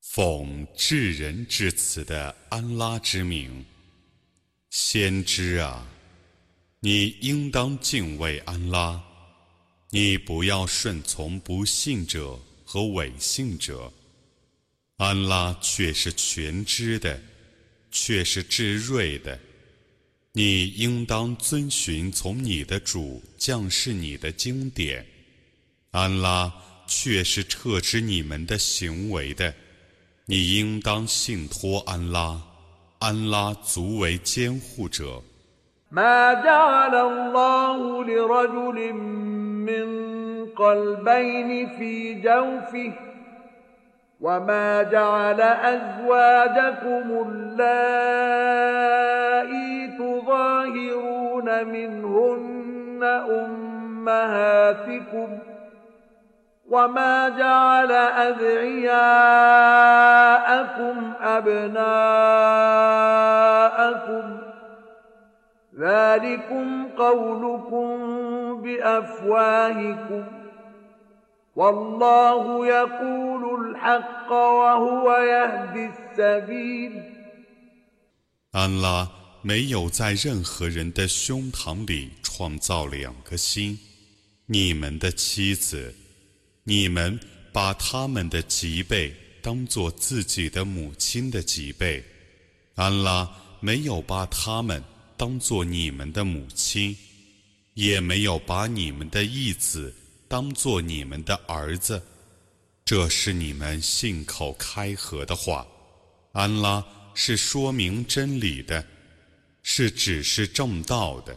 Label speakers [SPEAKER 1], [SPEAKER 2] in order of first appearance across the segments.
[SPEAKER 1] 奉至人至此的安拉之名，先知啊，你应当敬畏安拉，你不要顺从不信者。和伪信者，安拉却是全知的，却是至睿的。你应当遵循从你的主降世你的经典。安拉却是撤之你们的行为的。你应当信托安拉，安拉足为监护者。
[SPEAKER 2] ما جعل الله لرجل من قلبين في جوفه وما جعل أزواجكم اللائي تظاهرون منهن أمهاتكم وما جعل أدعياءكم أبناءكم
[SPEAKER 1] 安拉没有在任何人的胸膛里创造两个心。你们的妻子，你们把他们的脊背当做自己的母亲的脊背。安拉没有把他们。当做你们的母亲，也没有把你们的义子当做你们的儿子，这是你们信口开河的话。安拉是说明真理的，是指示正道的。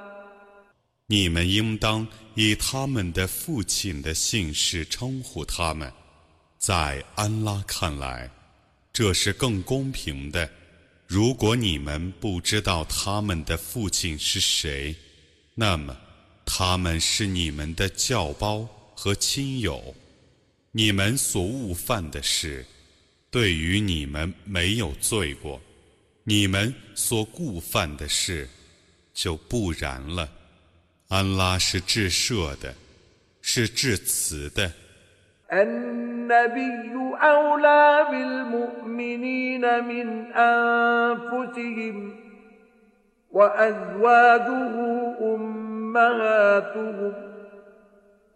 [SPEAKER 1] 你们应当以他们的父亲的姓氏称呼他们，在安拉看来，这是更公平的。如果你们不知道他们的父亲是谁，那么他们是你们的教胞和亲友。你们所误犯的事，对于你们没有罪过；你们
[SPEAKER 2] 所故犯的事，就不然了。安拉是至赦的，是至慈的。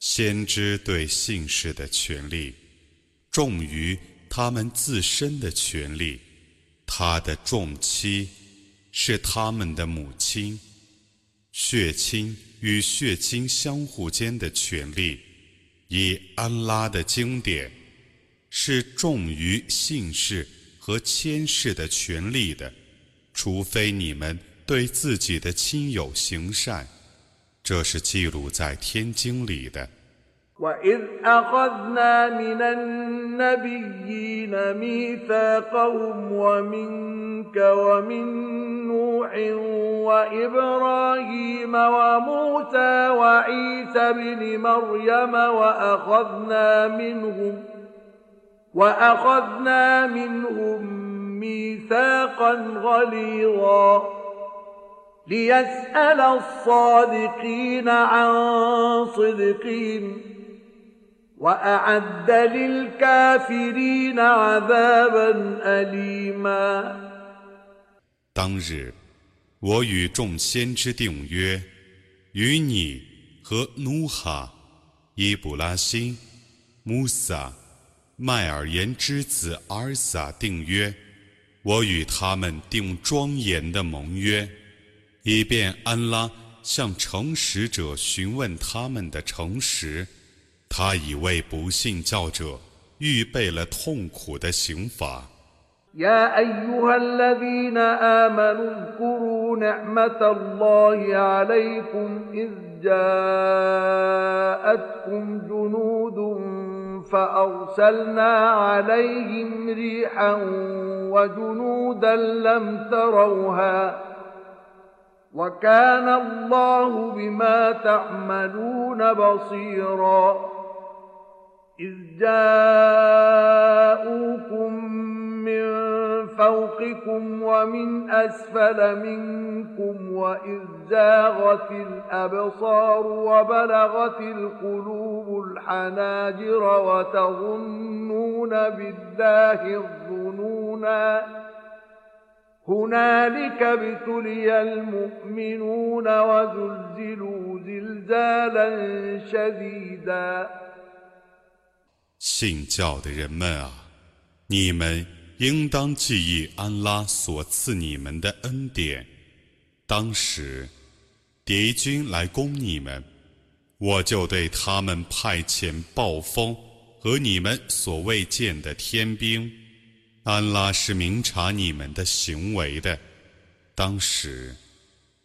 [SPEAKER 1] 先知对姓氏的权利，重于他们自身的权利。他的重妻是他们的母亲，血亲与血亲相互间的权利，以安拉的经典，是重于姓氏和迁氏的权利的，除非你们对自己的亲友行善。
[SPEAKER 2] 这是记录在天经里的。当日，我与众
[SPEAKER 1] 先知定约，与你和努哈、伊布拉辛、穆萨、麦尔言之子阿尔萨定约，我与他们定庄严的盟约。以便安拉向诚实者询问他们的诚实，他已为不信教者预备了痛苦的刑罚。
[SPEAKER 2] يا أيها الذين آمنوا قُرُونَعْمَتَ اللَّهِ عَلَيْكُمْ إِذْ جَاءْتُمْ جُنُودٌ فَأُوْصَلْنَا عَلَيْهِمْ رِعْنٌ وَجُنُودٌ لَمْ تَرَوْهَا وكان الله بما تعملون بصيرا اذ جاءوكم من فوقكم ومن اسفل منكم واذ زاغت الابصار وبلغت القلوب الحناجر وتظنون بالله الظنونا
[SPEAKER 1] 信教的人们啊，你们应当记忆安拉所赐你们的恩典。当时，敌军来攻你们，我就对他们派遣暴风和你们所未见的天兵。安拉是明察你们的行为的。当时，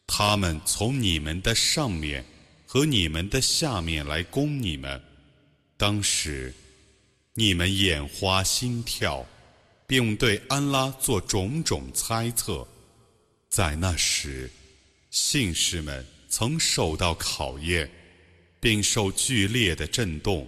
[SPEAKER 1] 他们从你们的上面和你们的下面来攻你们。当时，你们眼花心跳，并对安拉做种种猜测。在那时，信士们曾受到考验，并受剧烈的震动。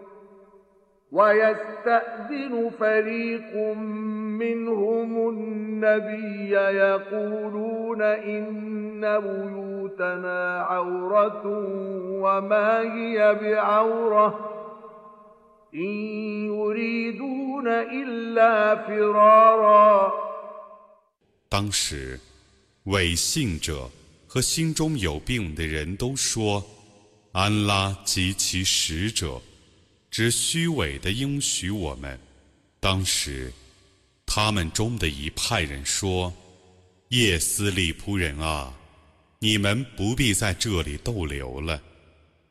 [SPEAKER 2] ويستأذن فريق منهم النبي يقولون إن بيوتنا عورة وما هي بعورة إن يريدون إلا فرارا 当时，伪信者和
[SPEAKER 1] 心中有病的人都说：“安拉及其使者。”只虚伪的应许我们。当时，他们中的一派人说：“叶斯利仆人啊，你们不必在这里逗留了，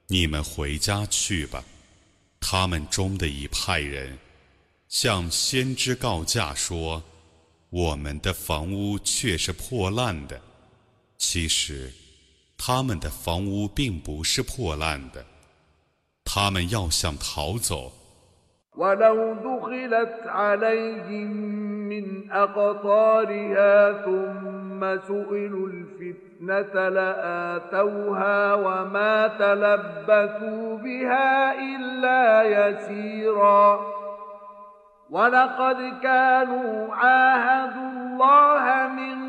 [SPEAKER 1] 你们回家去吧。”他们中的一派人向先知告假说：“我们的房屋却是破烂的。”其实，他们的房屋并不是破烂的。
[SPEAKER 2] 他们要想逃走。ولو دخلت عليهم من أقطارها ثم سئلوا الفتنة لآتوها وما تلبثوا بها إلا يسيرا ولقد كانوا عاهدوا الله من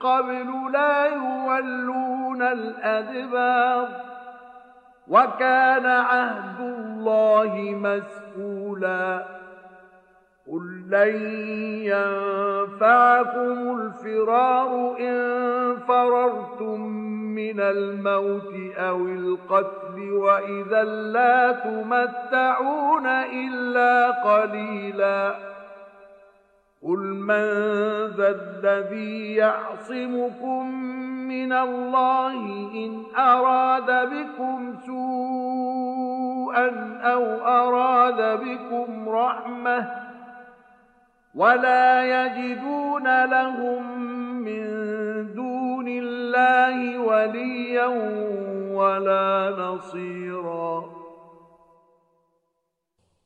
[SPEAKER 2] قبل لا يولون الأدبار وكان عهد الله مسؤولا قل لن ينفعكم الفرار ان فررتم من الموت او القتل واذا لا تمتعون الا قليلا قل من ذا الذي يعصمكم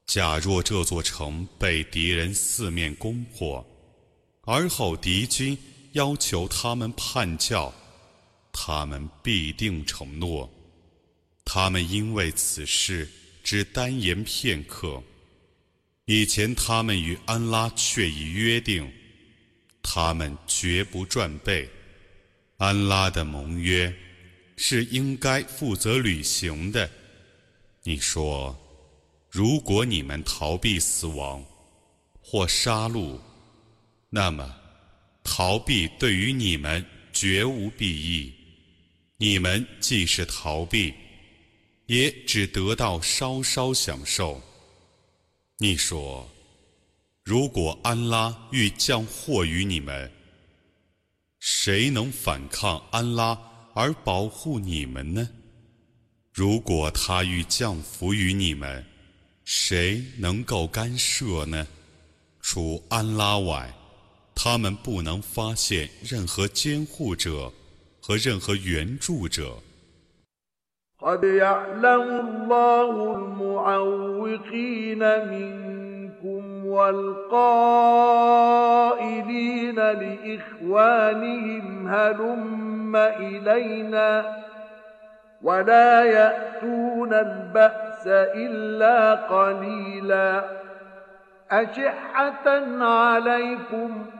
[SPEAKER 2] 假若这
[SPEAKER 1] 座城被敌人四面攻破，而后敌军要求他们叛教。他们必定承诺，他们因为此事只单言片刻。以前他们与安拉却已约定，他们绝不转背。安拉的盟约是应该负责履行的。你说，如果你们逃避死亡或杀戮，那么逃避对于你们绝无裨益。你们既是逃避，也只得到稍稍享受。你说，如果安拉欲降祸于你们，谁能反抗安拉而保护你们呢？如果他欲降福于你们，谁能够干涉呢？除安拉外，他们不能发现任何监护者。和任何援助者。قد
[SPEAKER 2] يعلم الله المعوقين منكم والقائلين لإخوانهم هلم إلينا ولا يأتون البأس إلا قليلا أشحة عليكم ۖ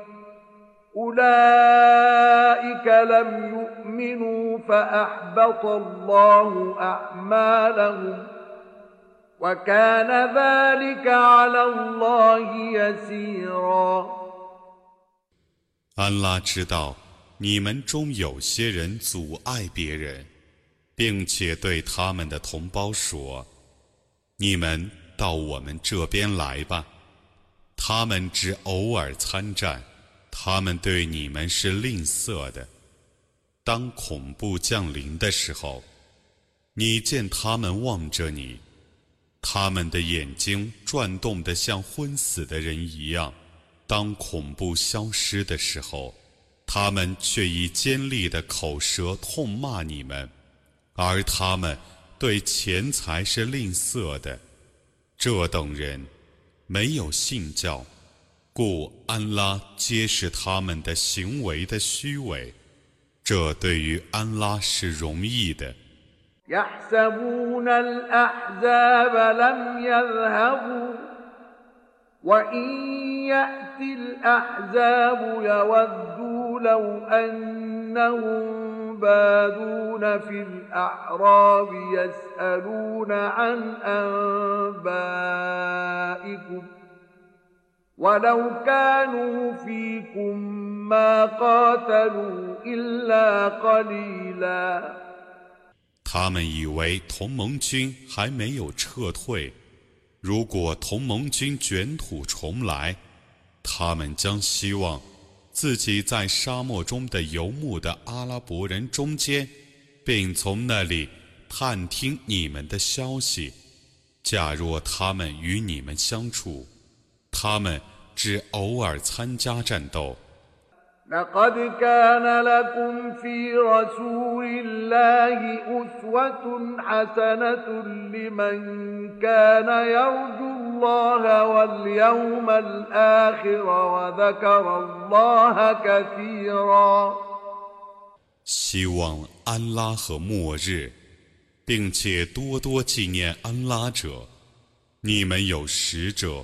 [SPEAKER 2] 安
[SPEAKER 1] 拉知道你们中有些人阻碍别人，并且对他们的同胞说：“你们到我们这边来吧，他们只偶尔参战。”他们对你们是吝啬的。当恐怖降临的时候，你见他们望着你，他们的眼睛转动得像昏死的人一样。当恐怖消失的时候，他们却以尖利的口舌痛骂你们，而他们对钱财是吝啬的。这等人没有信教。
[SPEAKER 2] 故安拉揭示他们的行为的虚伪，这对于安拉是容易的。他们以为
[SPEAKER 1] 同盟军还没有撤退。如果同盟军卷土重来，他们将希望自己在沙漠中的游牧的阿拉伯人中间，并从那里探听你们的消息。假若他们与你们相处。
[SPEAKER 2] 他们只偶尔参加战斗。希望安拉和末日，并且多
[SPEAKER 1] 多纪念安拉者，你们有使者。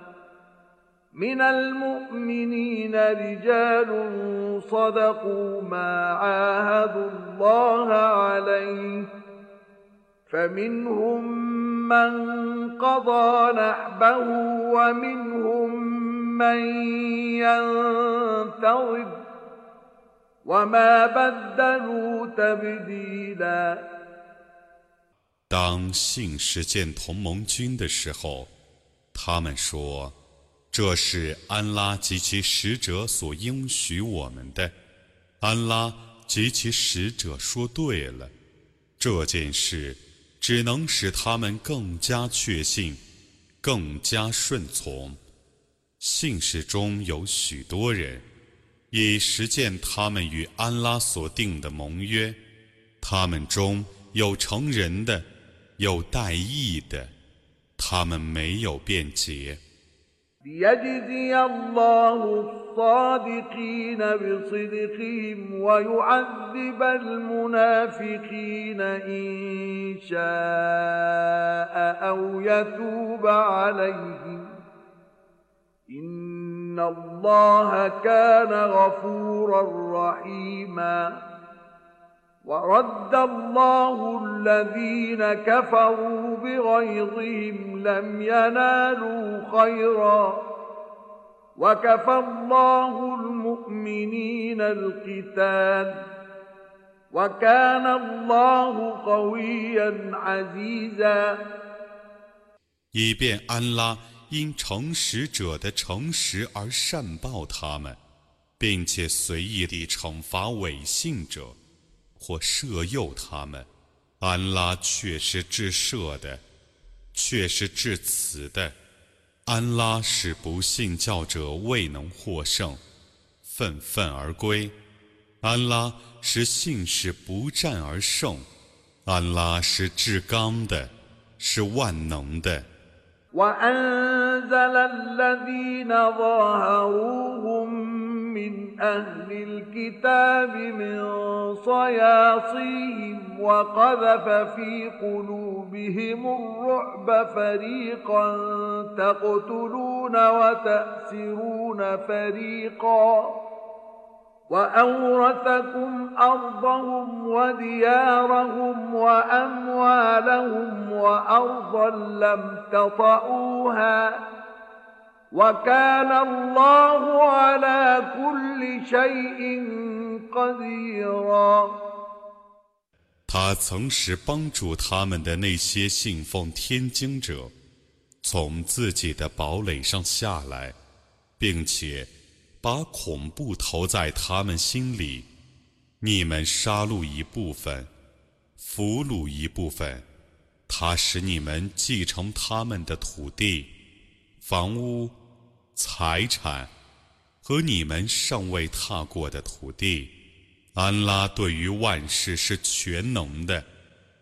[SPEAKER 2] من المؤمنين رجال صدقوا ما عاهدوا الله عليه فمنهم من قضى نحبه ومنهم من ينتظر وما بدلوا تبديلا
[SPEAKER 1] 当信实践同盟军的时候，他们说。这是安拉及其使者所应许我们的。安拉及其使者说对了，这件事只能使他们更加确信，更加顺从。信使中有许多人，以实践他们与安拉所定的盟约。他们中有成人的，有带义的，他们没有辩
[SPEAKER 2] 解。ليجزي الله الصادقين بصدقهم ويعذب المنافقين إن شاء أو يتوب عليهم إن الله كان غفورا رحيماً ورد الله الذين كفروا بغيظهم لم ينالوا خيرا وكفى الله المؤمنين القتال وكان الله قويا عزيزا 以便
[SPEAKER 1] 安拉因诚实者的诚实而善报他们，并且随意地惩罚违信者。或赦佑他们，安拉却是至赦的，却是至慈的，安拉使不信教者未能获胜，愤愤而归，安拉使信士不战而胜，安拉是至刚的，是万
[SPEAKER 2] 能的。وأنزل الذين ظاهروهم من أهل الكتاب من صياصيهم وقذف في قلوبهم الرعب فريقا تقتلون وتأسرون فريقا وأورثكم أرضهم وديارهم وأموالهم وأرضا لم تطئوها وكان الله على كل شيء قديرا
[SPEAKER 1] 他曾使帮助他们的那些信奉天经者，从自己的堡垒上下来，并且把恐怖投在他们心里，你们杀戮一部分，俘虏一部分，他使你们继承他们的土地、房屋、财产，和你们尚未踏过的土地。安拉对于万事是全能的。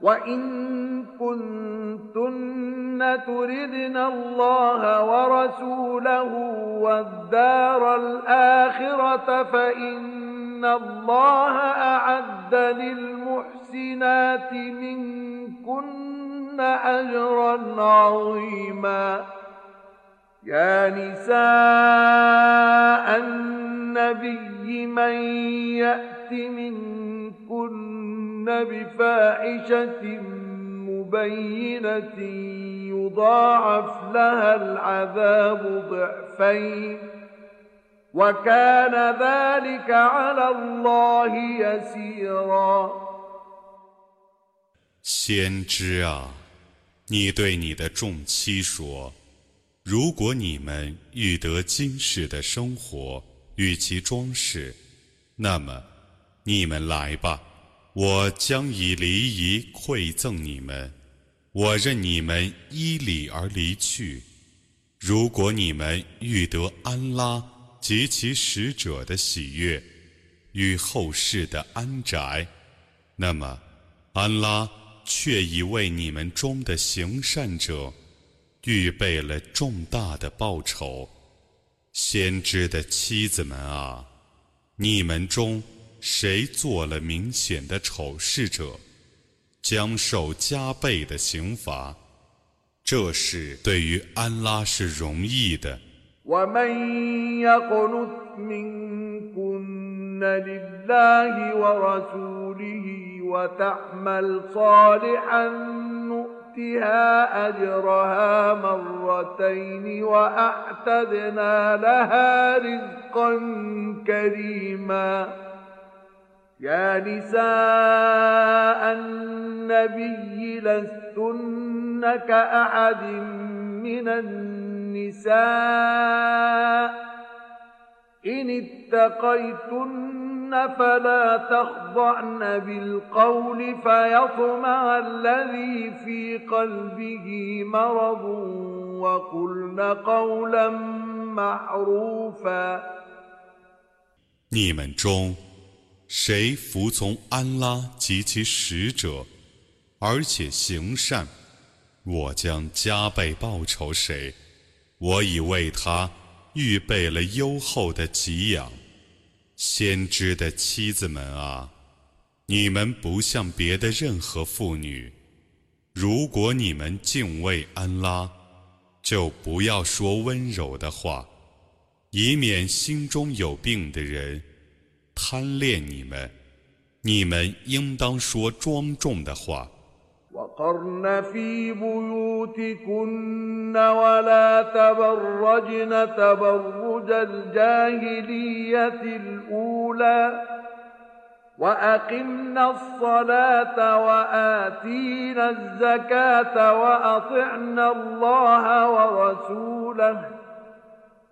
[SPEAKER 2] وإن كنتن تردن الله ورسوله والدار الآخرة فإن الله أعد للمحسنات منكن أجرا عظيما يا نساء النبي من يأتي 先知啊，
[SPEAKER 1] 你对你的众妻说：“如果你们欲得今世的生活与其装饰，那么。”你们来吧，我将以礼仪馈赠你们，我任你们依礼而离去。如果你们欲得安拉及其使者的喜悦与后世的安宅，那么安拉却已为你们中的行善者预备了重大的报酬。先知的妻子们啊，你们中。谁做了明显的丑事者，将受加倍的刑罚。这事对于安拉是容易的。
[SPEAKER 2] يا نساء النبي لستن كأحد من النساء إن اتقيتن فلا تخضعن بالقول فيطمع الذي في قلبه مرض وقلن قولا معروفا 你们
[SPEAKER 1] 中谁服从安拉及其使者，而且行善，我将加倍报酬谁。我已为他预备了优厚的给养。先知的妻子们啊，你们不像别的任何妇女，如果你们敬畏安拉，就不要说温柔的话，以免心中有病的人。
[SPEAKER 2] 贪恋你们，你们应当说庄重的话。وقرن في بيوتكن ولا تبرجن تبرج الجاهلية الأولى وأقمنا الصلاة وآتينا الزكاة وأطعنا الله ورسوله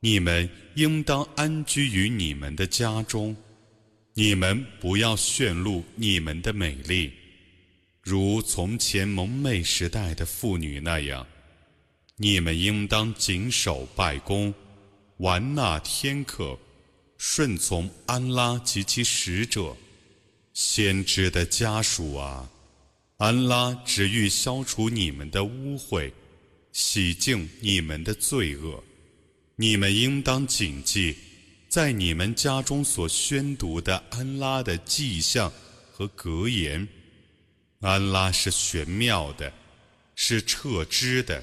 [SPEAKER 1] 你们应当安居于你们的家中，你们不要炫露你们的美丽，如从前蒙昧时代的妇女那样。你们应当谨守拜功，完纳天课，顺从安拉及其使者，先知的家属啊！安拉只欲消除你们的污秽，洗净你们的罪恶。你们应当谨记，在你们家中所宣读的安拉的迹象和格言。安拉是玄妙的，是撤知的。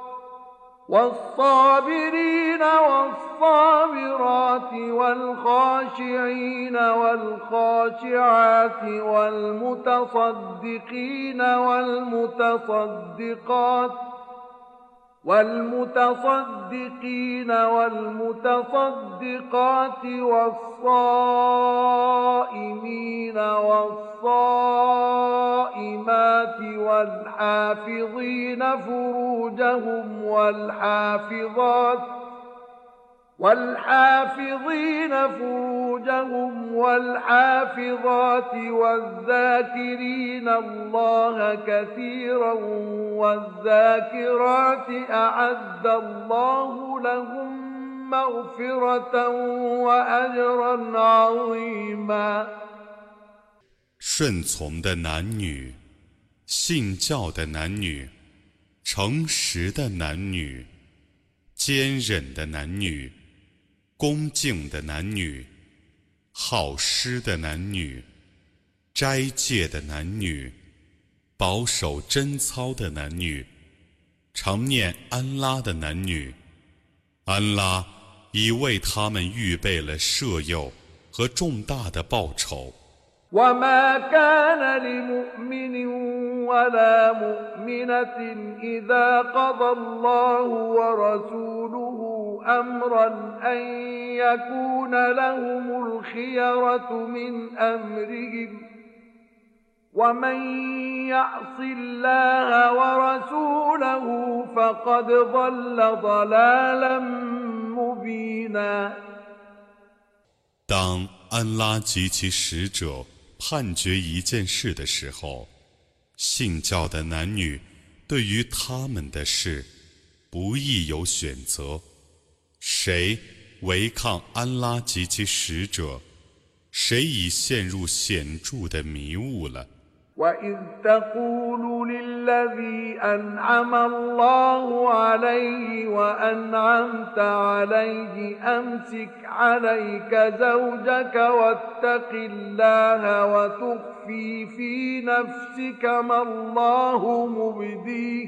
[SPEAKER 2] والصابرين والصابرات والخاشعين والخاشعات والمتصدقين والمتصدقات والمتصدقين والمتصدقات والصائمين والصائمين الصلاة والحافظين فروجهم والحافظات والحافظين فروجهم والحافظات والذاكرين الله كثيرا والذاكرات أعد الله لهم مغفرة وأجرا عظيما
[SPEAKER 1] 信教的男女，诚实的男女，坚忍的男女，恭敬的男女，好施的男女，斋戒的男女，保守贞操的男女，常念安拉的男女，安拉已为他们预备了舍友和重大的报酬。
[SPEAKER 2] وما كان لمؤمن ولا مؤمنة إذا قضى الله ورسوله أمرا أن يكون لهم الخيرة من أمرهم ومن يعص الله ورسوله فقد ضل ضلالا مبينا 当
[SPEAKER 1] 安拉及其使者判决一件事的时候，信教的男女对于他们的事，不易有选择。谁违抗安拉及其使者，谁已陷入显著的迷雾
[SPEAKER 2] 了。وإذ تقول للذي أنعم الله عليه وأنعمت عليه أمسك عليك زوجك واتق الله وتخفي في نفسك ما الله مبديه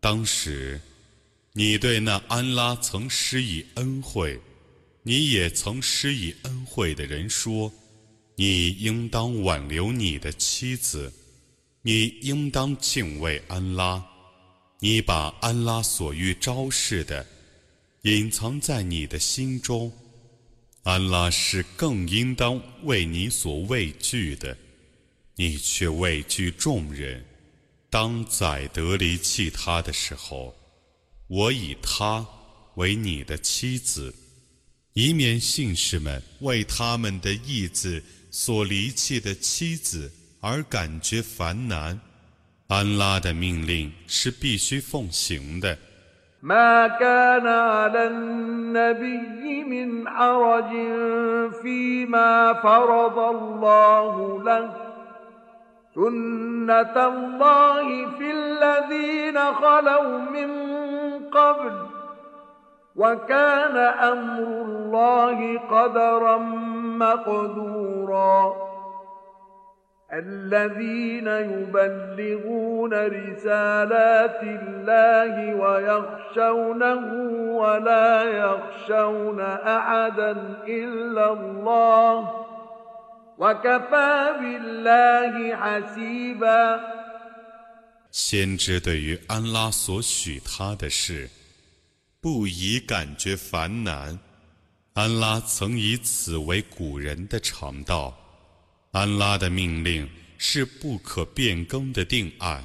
[SPEAKER 2] 当时，你
[SPEAKER 1] 对那安拉曾施以恩惠，你也曾施以恩惠的人说：“你应当挽留你的妻子，你应当敬畏安拉。”你把安拉所欲昭示的隐藏在你的心中，安拉是更应当为你所畏惧的，你却畏惧众人。当宰得离弃他的时候，我以她为你的妻子，以免信士们为他们的义子所离弃的妻子而感觉烦难。安拉的命令是必须奉行的。
[SPEAKER 2] ما كان على النبي من حرج فيما فرض الله له سنة الله في الذين خلوا من قبل وكان أمر الله قدرا مقدورا 先
[SPEAKER 1] 知对于安拉所许他的事，不以感觉烦难。安拉曾以此为古人的常道。安拉的命令是不可变更的定案，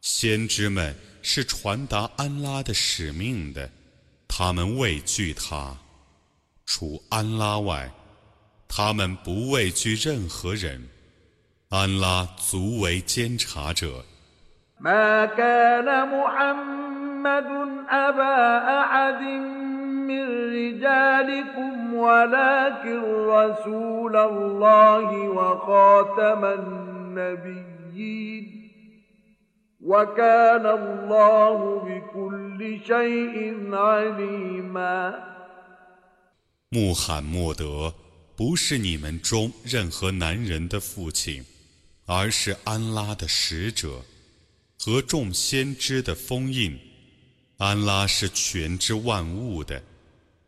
[SPEAKER 1] 先知们是传达安拉的使命的，他们畏惧他，除安拉外，他们不畏惧任何人，安拉足为监察者。
[SPEAKER 2] 穆罕
[SPEAKER 1] 默德不是你们中任何男人的父亲，而是安拉的使者和众先知的封印。安拉是全知万物的。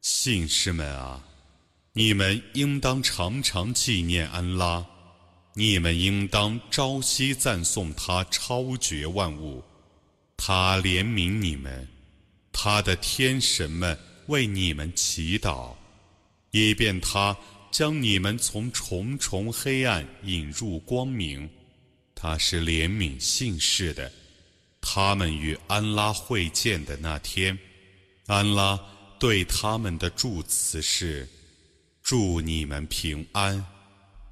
[SPEAKER 1] 信士们啊，你们应当常常纪念安拉，你们应当朝夕赞颂他超绝万物。他怜悯你们，他的天神们为你们祈祷，以便他将你们从重重黑暗引入光明。他是怜悯信士的，他们与安拉会见的那天，安拉对他们的祝词是：“祝你们平安。”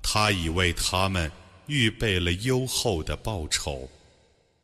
[SPEAKER 1] 他已为他们预备了优厚的报酬。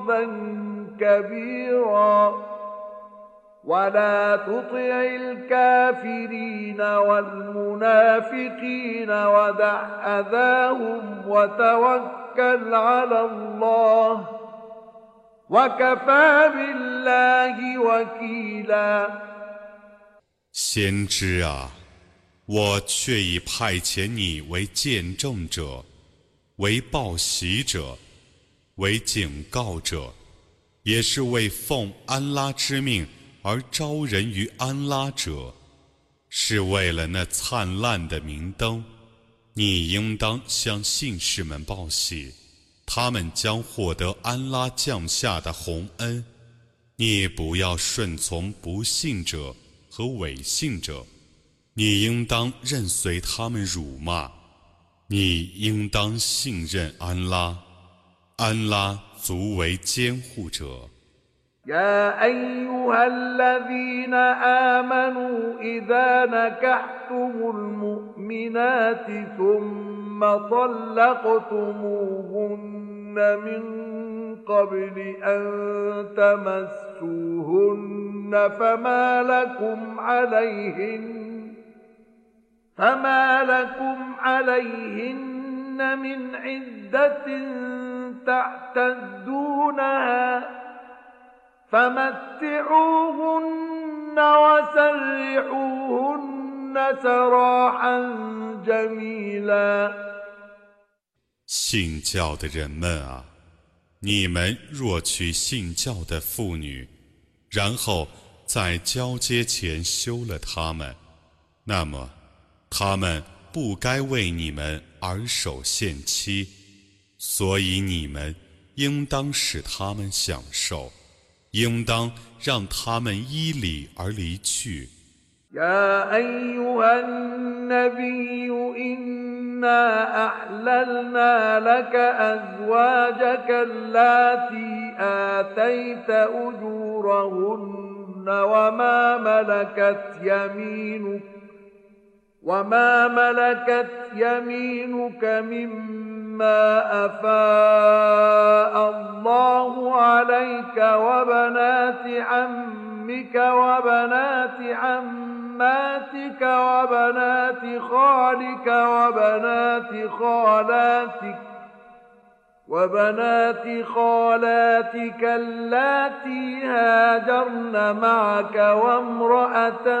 [SPEAKER 1] حظا كبيرا ولا تطع الكافرين والمنافقين ودع اذاهم وتوكل على الله وكفى بالله وكيلا 先知啊，我却已派遣你为见证者，为报喜者。为警告者，也是为奉安拉之命而招人于安拉者，是为了那灿烂的明灯。你应当向信士们报喜，他们将获得安拉降下的洪恩。你不要顺从不信者和伪信者，你应当任随他们辱骂，你应当信任安拉。安拉足为监护者。يا أيها الذين آمنوا إذا نكحتم المؤمنات ثم طلقتموهن من قبل أن تمسوهن فما لكم عليهن فما لكم عليهن من عدة 信教的人们啊，你们若娶信教的妇女，然后在交接前休了她们，那么，她们不该为你们而守限期。所以你们应当使他们享受，应当让他们依礼而离去。مَا أفاء الله عليك وبنات عمك وبنات عماتك وبنات خالك وبنات خالاتك وبنات خالاتك اللاتي هاجرن معك وامرأة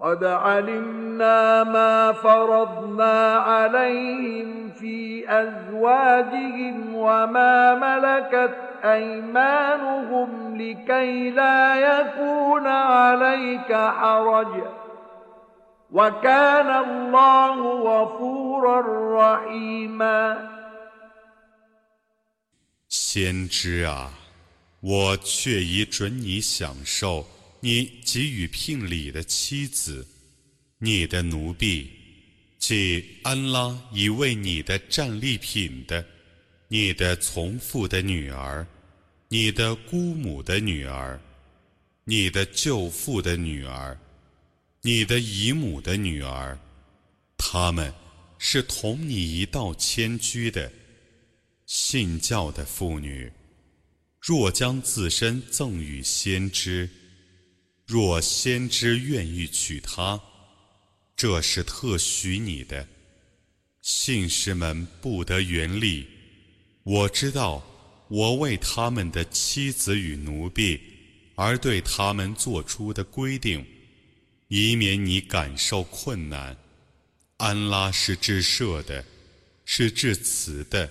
[SPEAKER 1] قد علمنا ما فرضنا عليهم في ازواجهم وما ملكت ايمانهم لكي لا يكون عليك حرج وكان الله غفورا رحيما 先知啊，我却已准你享受你给予聘礼的妻子，你的奴婢，即安拉已为你的战利品的，你的从父的女儿，你的姑母的女儿，你的舅父的女儿，你的姨母的女儿，他们是同你一道迁居的，信教的妇女，若将自身赠与先知。若先知愿意娶她，这是特许你的，信士们不得原力。我知道，我为他们的妻子与奴婢而对他们做出的规定，以免你感受困难。安拉是至赦的，是至慈的。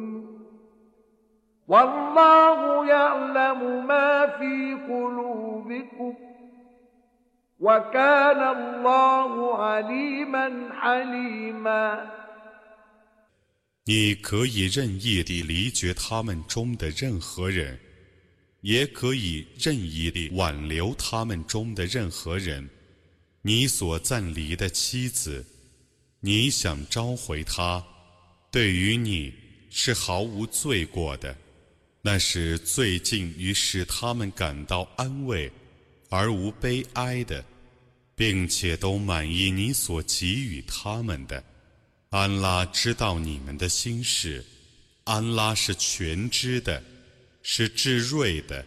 [SPEAKER 1] 你可以任意地离绝他们中的任何人，也可以任意地挽留他们中的任何人。你所暂离的妻子，你想召回她，对于你是毫无罪过的。那是最近于使他们感到安慰，而无悲哀的，并且都满意你所给予他们的。安拉知道你们的心事，安拉是全知的，是智睿的。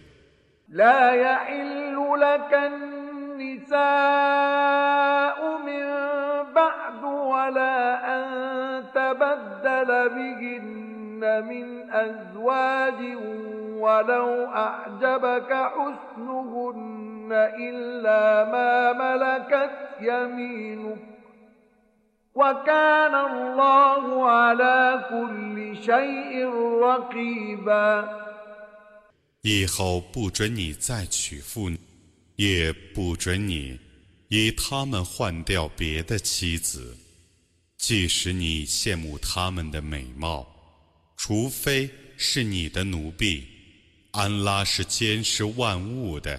[SPEAKER 1] 以后不准你再娶妇女，也不准你以他们换掉别的妻子，即使你羡慕他们的美貌。除非是你的奴婢，安拉是监视万物的。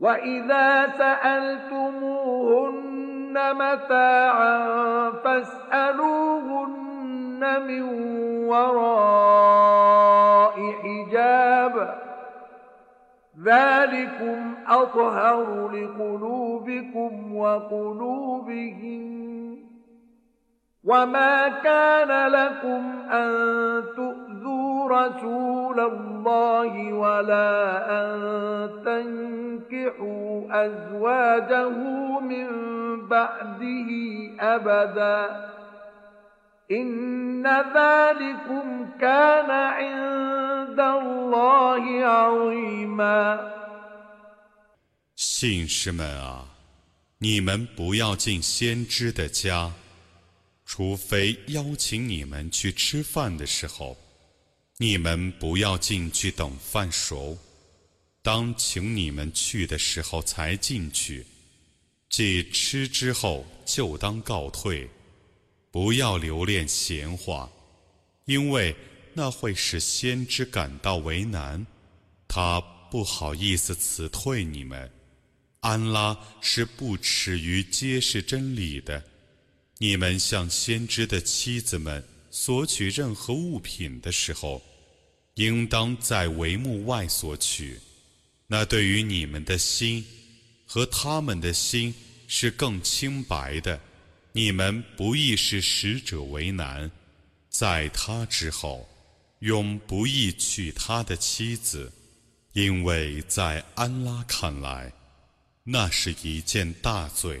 [SPEAKER 1] واذا سالتموهن متاعا فاسالوهن من وراء حجاب ذلكم اطهر لقلوبكم وقلوبهم وما كان لكم ان تؤمنوا 信士们啊，你们不要进先知的家，除非邀请你们去吃饭的时候。你们不要进去等饭熟，当请你们去的时候才进去。即吃之后，就当告退，不要留恋闲话，因为那会使先知感到为难，他不好意思辞退你们。安拉是不耻于揭示真理的，你们向先知的妻子们。索取任何物品的时候，应当在帷幕外索取。那对于你们的心和他们的心是更清白的。你们不易使使者为难，在他之后，永不易娶他的妻子，因为在安拉看来，那是一件大罪。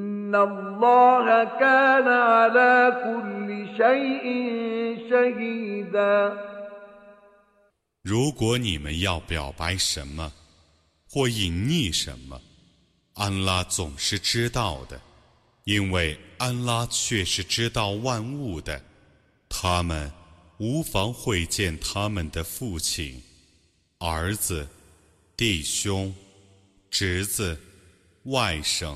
[SPEAKER 1] 如果你们要表白什么或隐匿什么，安拉总是知道的，因为安拉却是知道万物的。他们无妨会见他们的父亲、儿子、弟兄、侄子、外甥。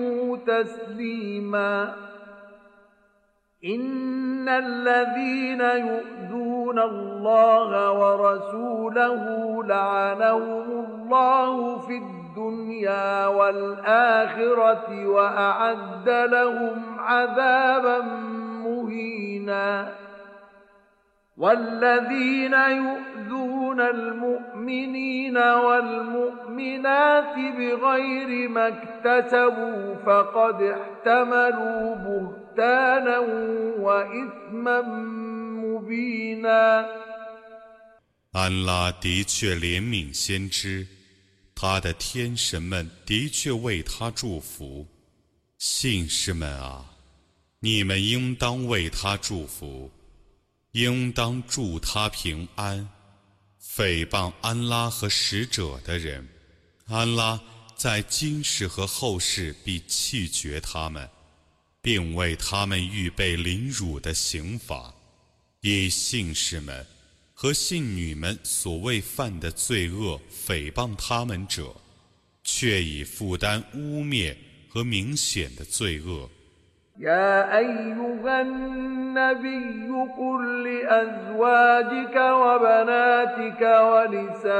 [SPEAKER 1] تسليما ان الذين يؤذون الله ورسوله لعنهم الله في الدنيا والاخره واعد لهم عذابا مهينا والذين يؤذون 安拉的确怜悯先知，他的天神们的确为他祝福，信士们啊，你们应当为他祝福，应当祝他平安。诽谤安拉和使者的人，安拉在今世和后世必弃绝他们，并为他们预备凌辱的刑罚；以信士们和信女们所谓犯的罪恶，诽谤他们者，却已负担污蔑和明显的罪恶。يا أيها النبي قل لأزواجك وبناتك ونساء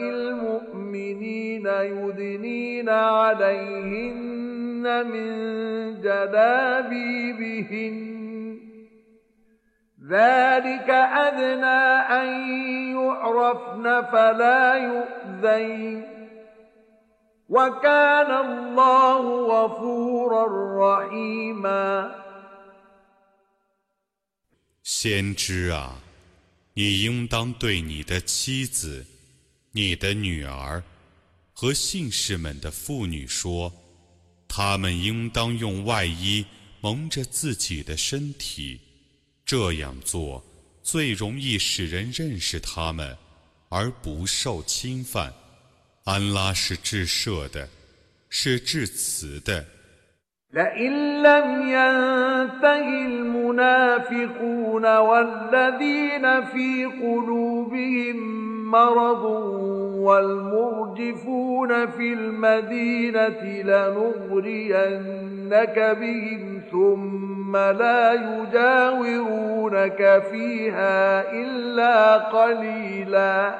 [SPEAKER 1] المؤمنين يدنين عليهن من جلابيبهن ذلك أدنى أن يعرفن فلا يؤذين 先知啊，你应当对你的妻子、你的女儿和信士们的妇女说，他们应当用外衣蒙着自己的身体，这样做最容易使人认识他们，而不受侵犯。安拉是至赦的，是至慈的。لئن لم ينته المنافقون والذين في قلوبهم مرض والمرجفون في المدينة لنغرينك بهم ثم لا يجاورونك فيها إلا قليلاً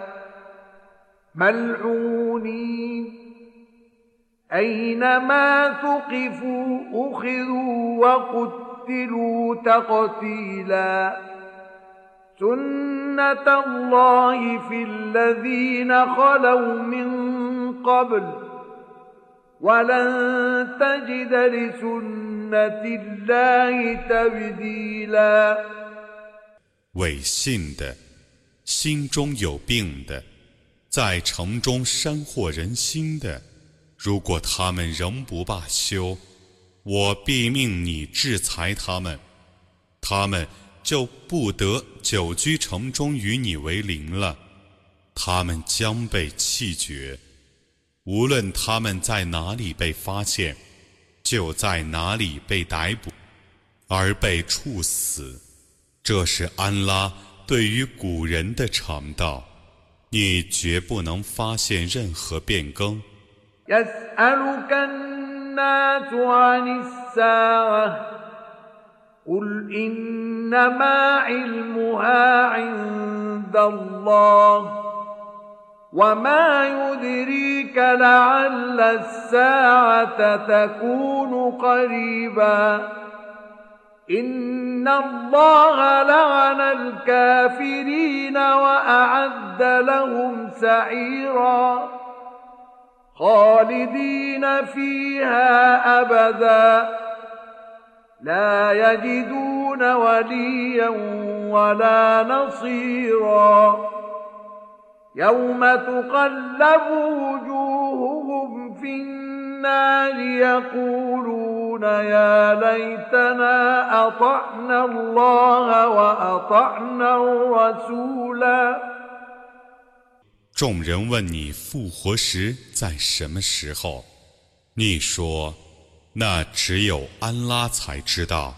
[SPEAKER 1] ملعونين أينما ثقفوا أخذوا وقتلوا تقتيلا سنة الله في الذين خلوا من قبل ولن تجد لسنة الله تبديلا 伪信的，心中有病的。在城中煽惑人心的，如果他们仍不罢休，我必命你制裁他们，他们就不得久居城中与你为邻了。他们将被弃绝，无论他们在哪里被发现，就在哪里被逮捕，而被处死。这是安拉对于古人的常道。你绝不能发现任何变更。إن الله لعن الكافرين وأعد لهم سعيرا خالدين فيها أبدا لا يجدون وليا ولا نصيرا يوم تقلب وجوههم في النار 众人问你复活时在什么时候？你说，那只有安拉才知道。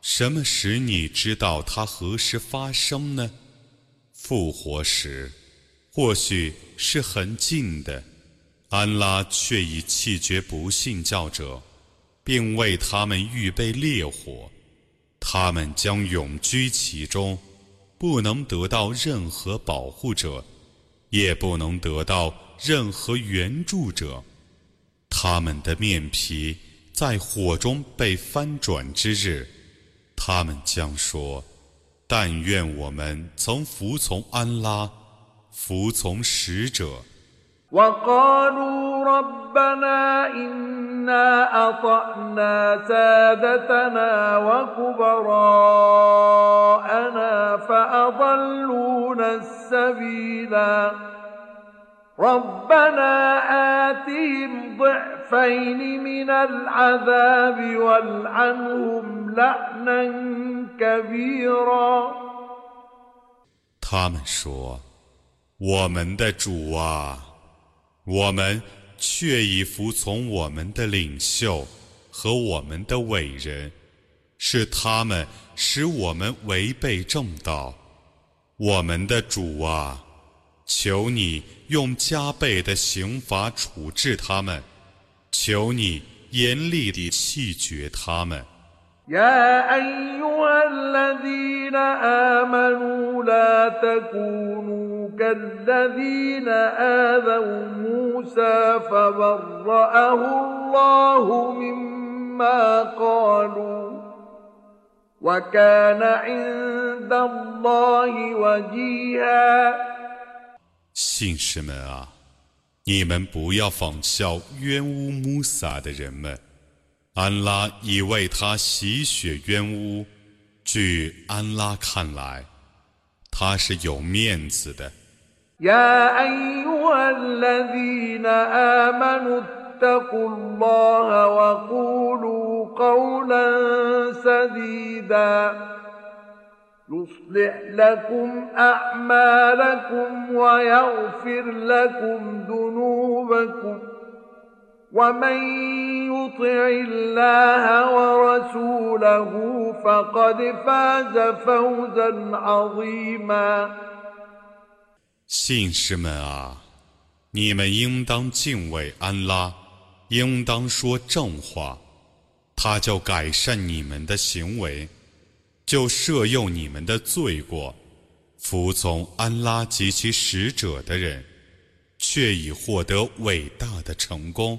[SPEAKER 1] 什么使你知道它何时发生呢？复活时，或许是很近的。安拉却已弃绝不信教者，并为他们预备烈火，他们将永居其中，不能得到任何保护者，也不能得到任何援助者。他们的面皮在火中被翻转之日，他们将说：“但愿我们曾服从安拉，服从使者。” وقالوا ربنا إنا أطعنا سادتنا وكبراءنا فأضلونا السبيلا ربنا آتهم ضعفين من العذاب والعنهم لعنا كبيرا 他们说：“我们的主啊，我们却已服从我们的领袖和我们的伟人，是他们使我们违背正道。我们的主啊，求你用加倍的刑罚处置他们，求你严厉地弃
[SPEAKER 3] 绝他们。信士们啊，你们不要仿
[SPEAKER 1] 效冤污穆萨的人们。
[SPEAKER 3] 安拉已
[SPEAKER 1] 为他洗雪冤污。据安拉看来。
[SPEAKER 3] يا أيها الذين آمنوا اتقوا الله وقولوا قولا سديدا يصلح لكم أعمالكم ويغفر لكم ذنوبكم 信士们啊，你们
[SPEAKER 1] 应当敬畏安拉，应当说正话。他就改善你们的行为，就赦宥你们的罪过。服从安拉及其使者的人，却已获得伟大的成功。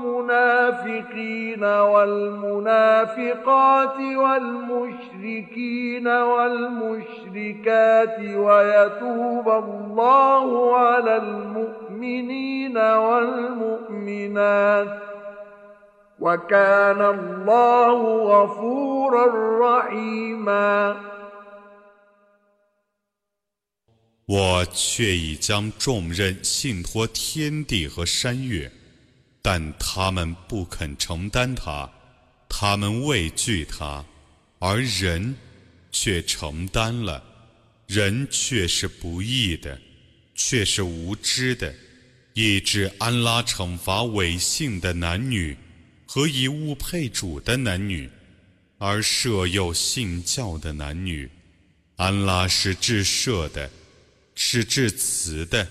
[SPEAKER 3] المنافقين والمنافقات والمشركين والمشركات ويتوب الله على المؤمنين والمؤمنات وكان الله غفورا رحيما 我却已将重任信托天地和山
[SPEAKER 1] 岳。但他们不肯承担它，他们畏惧它，而人却承担了。人却是不义的，却是无知的。以致安拉惩罚伪信的男女和以物配主的男女，而赦又信教的男女。安拉是至赦的，是至慈的。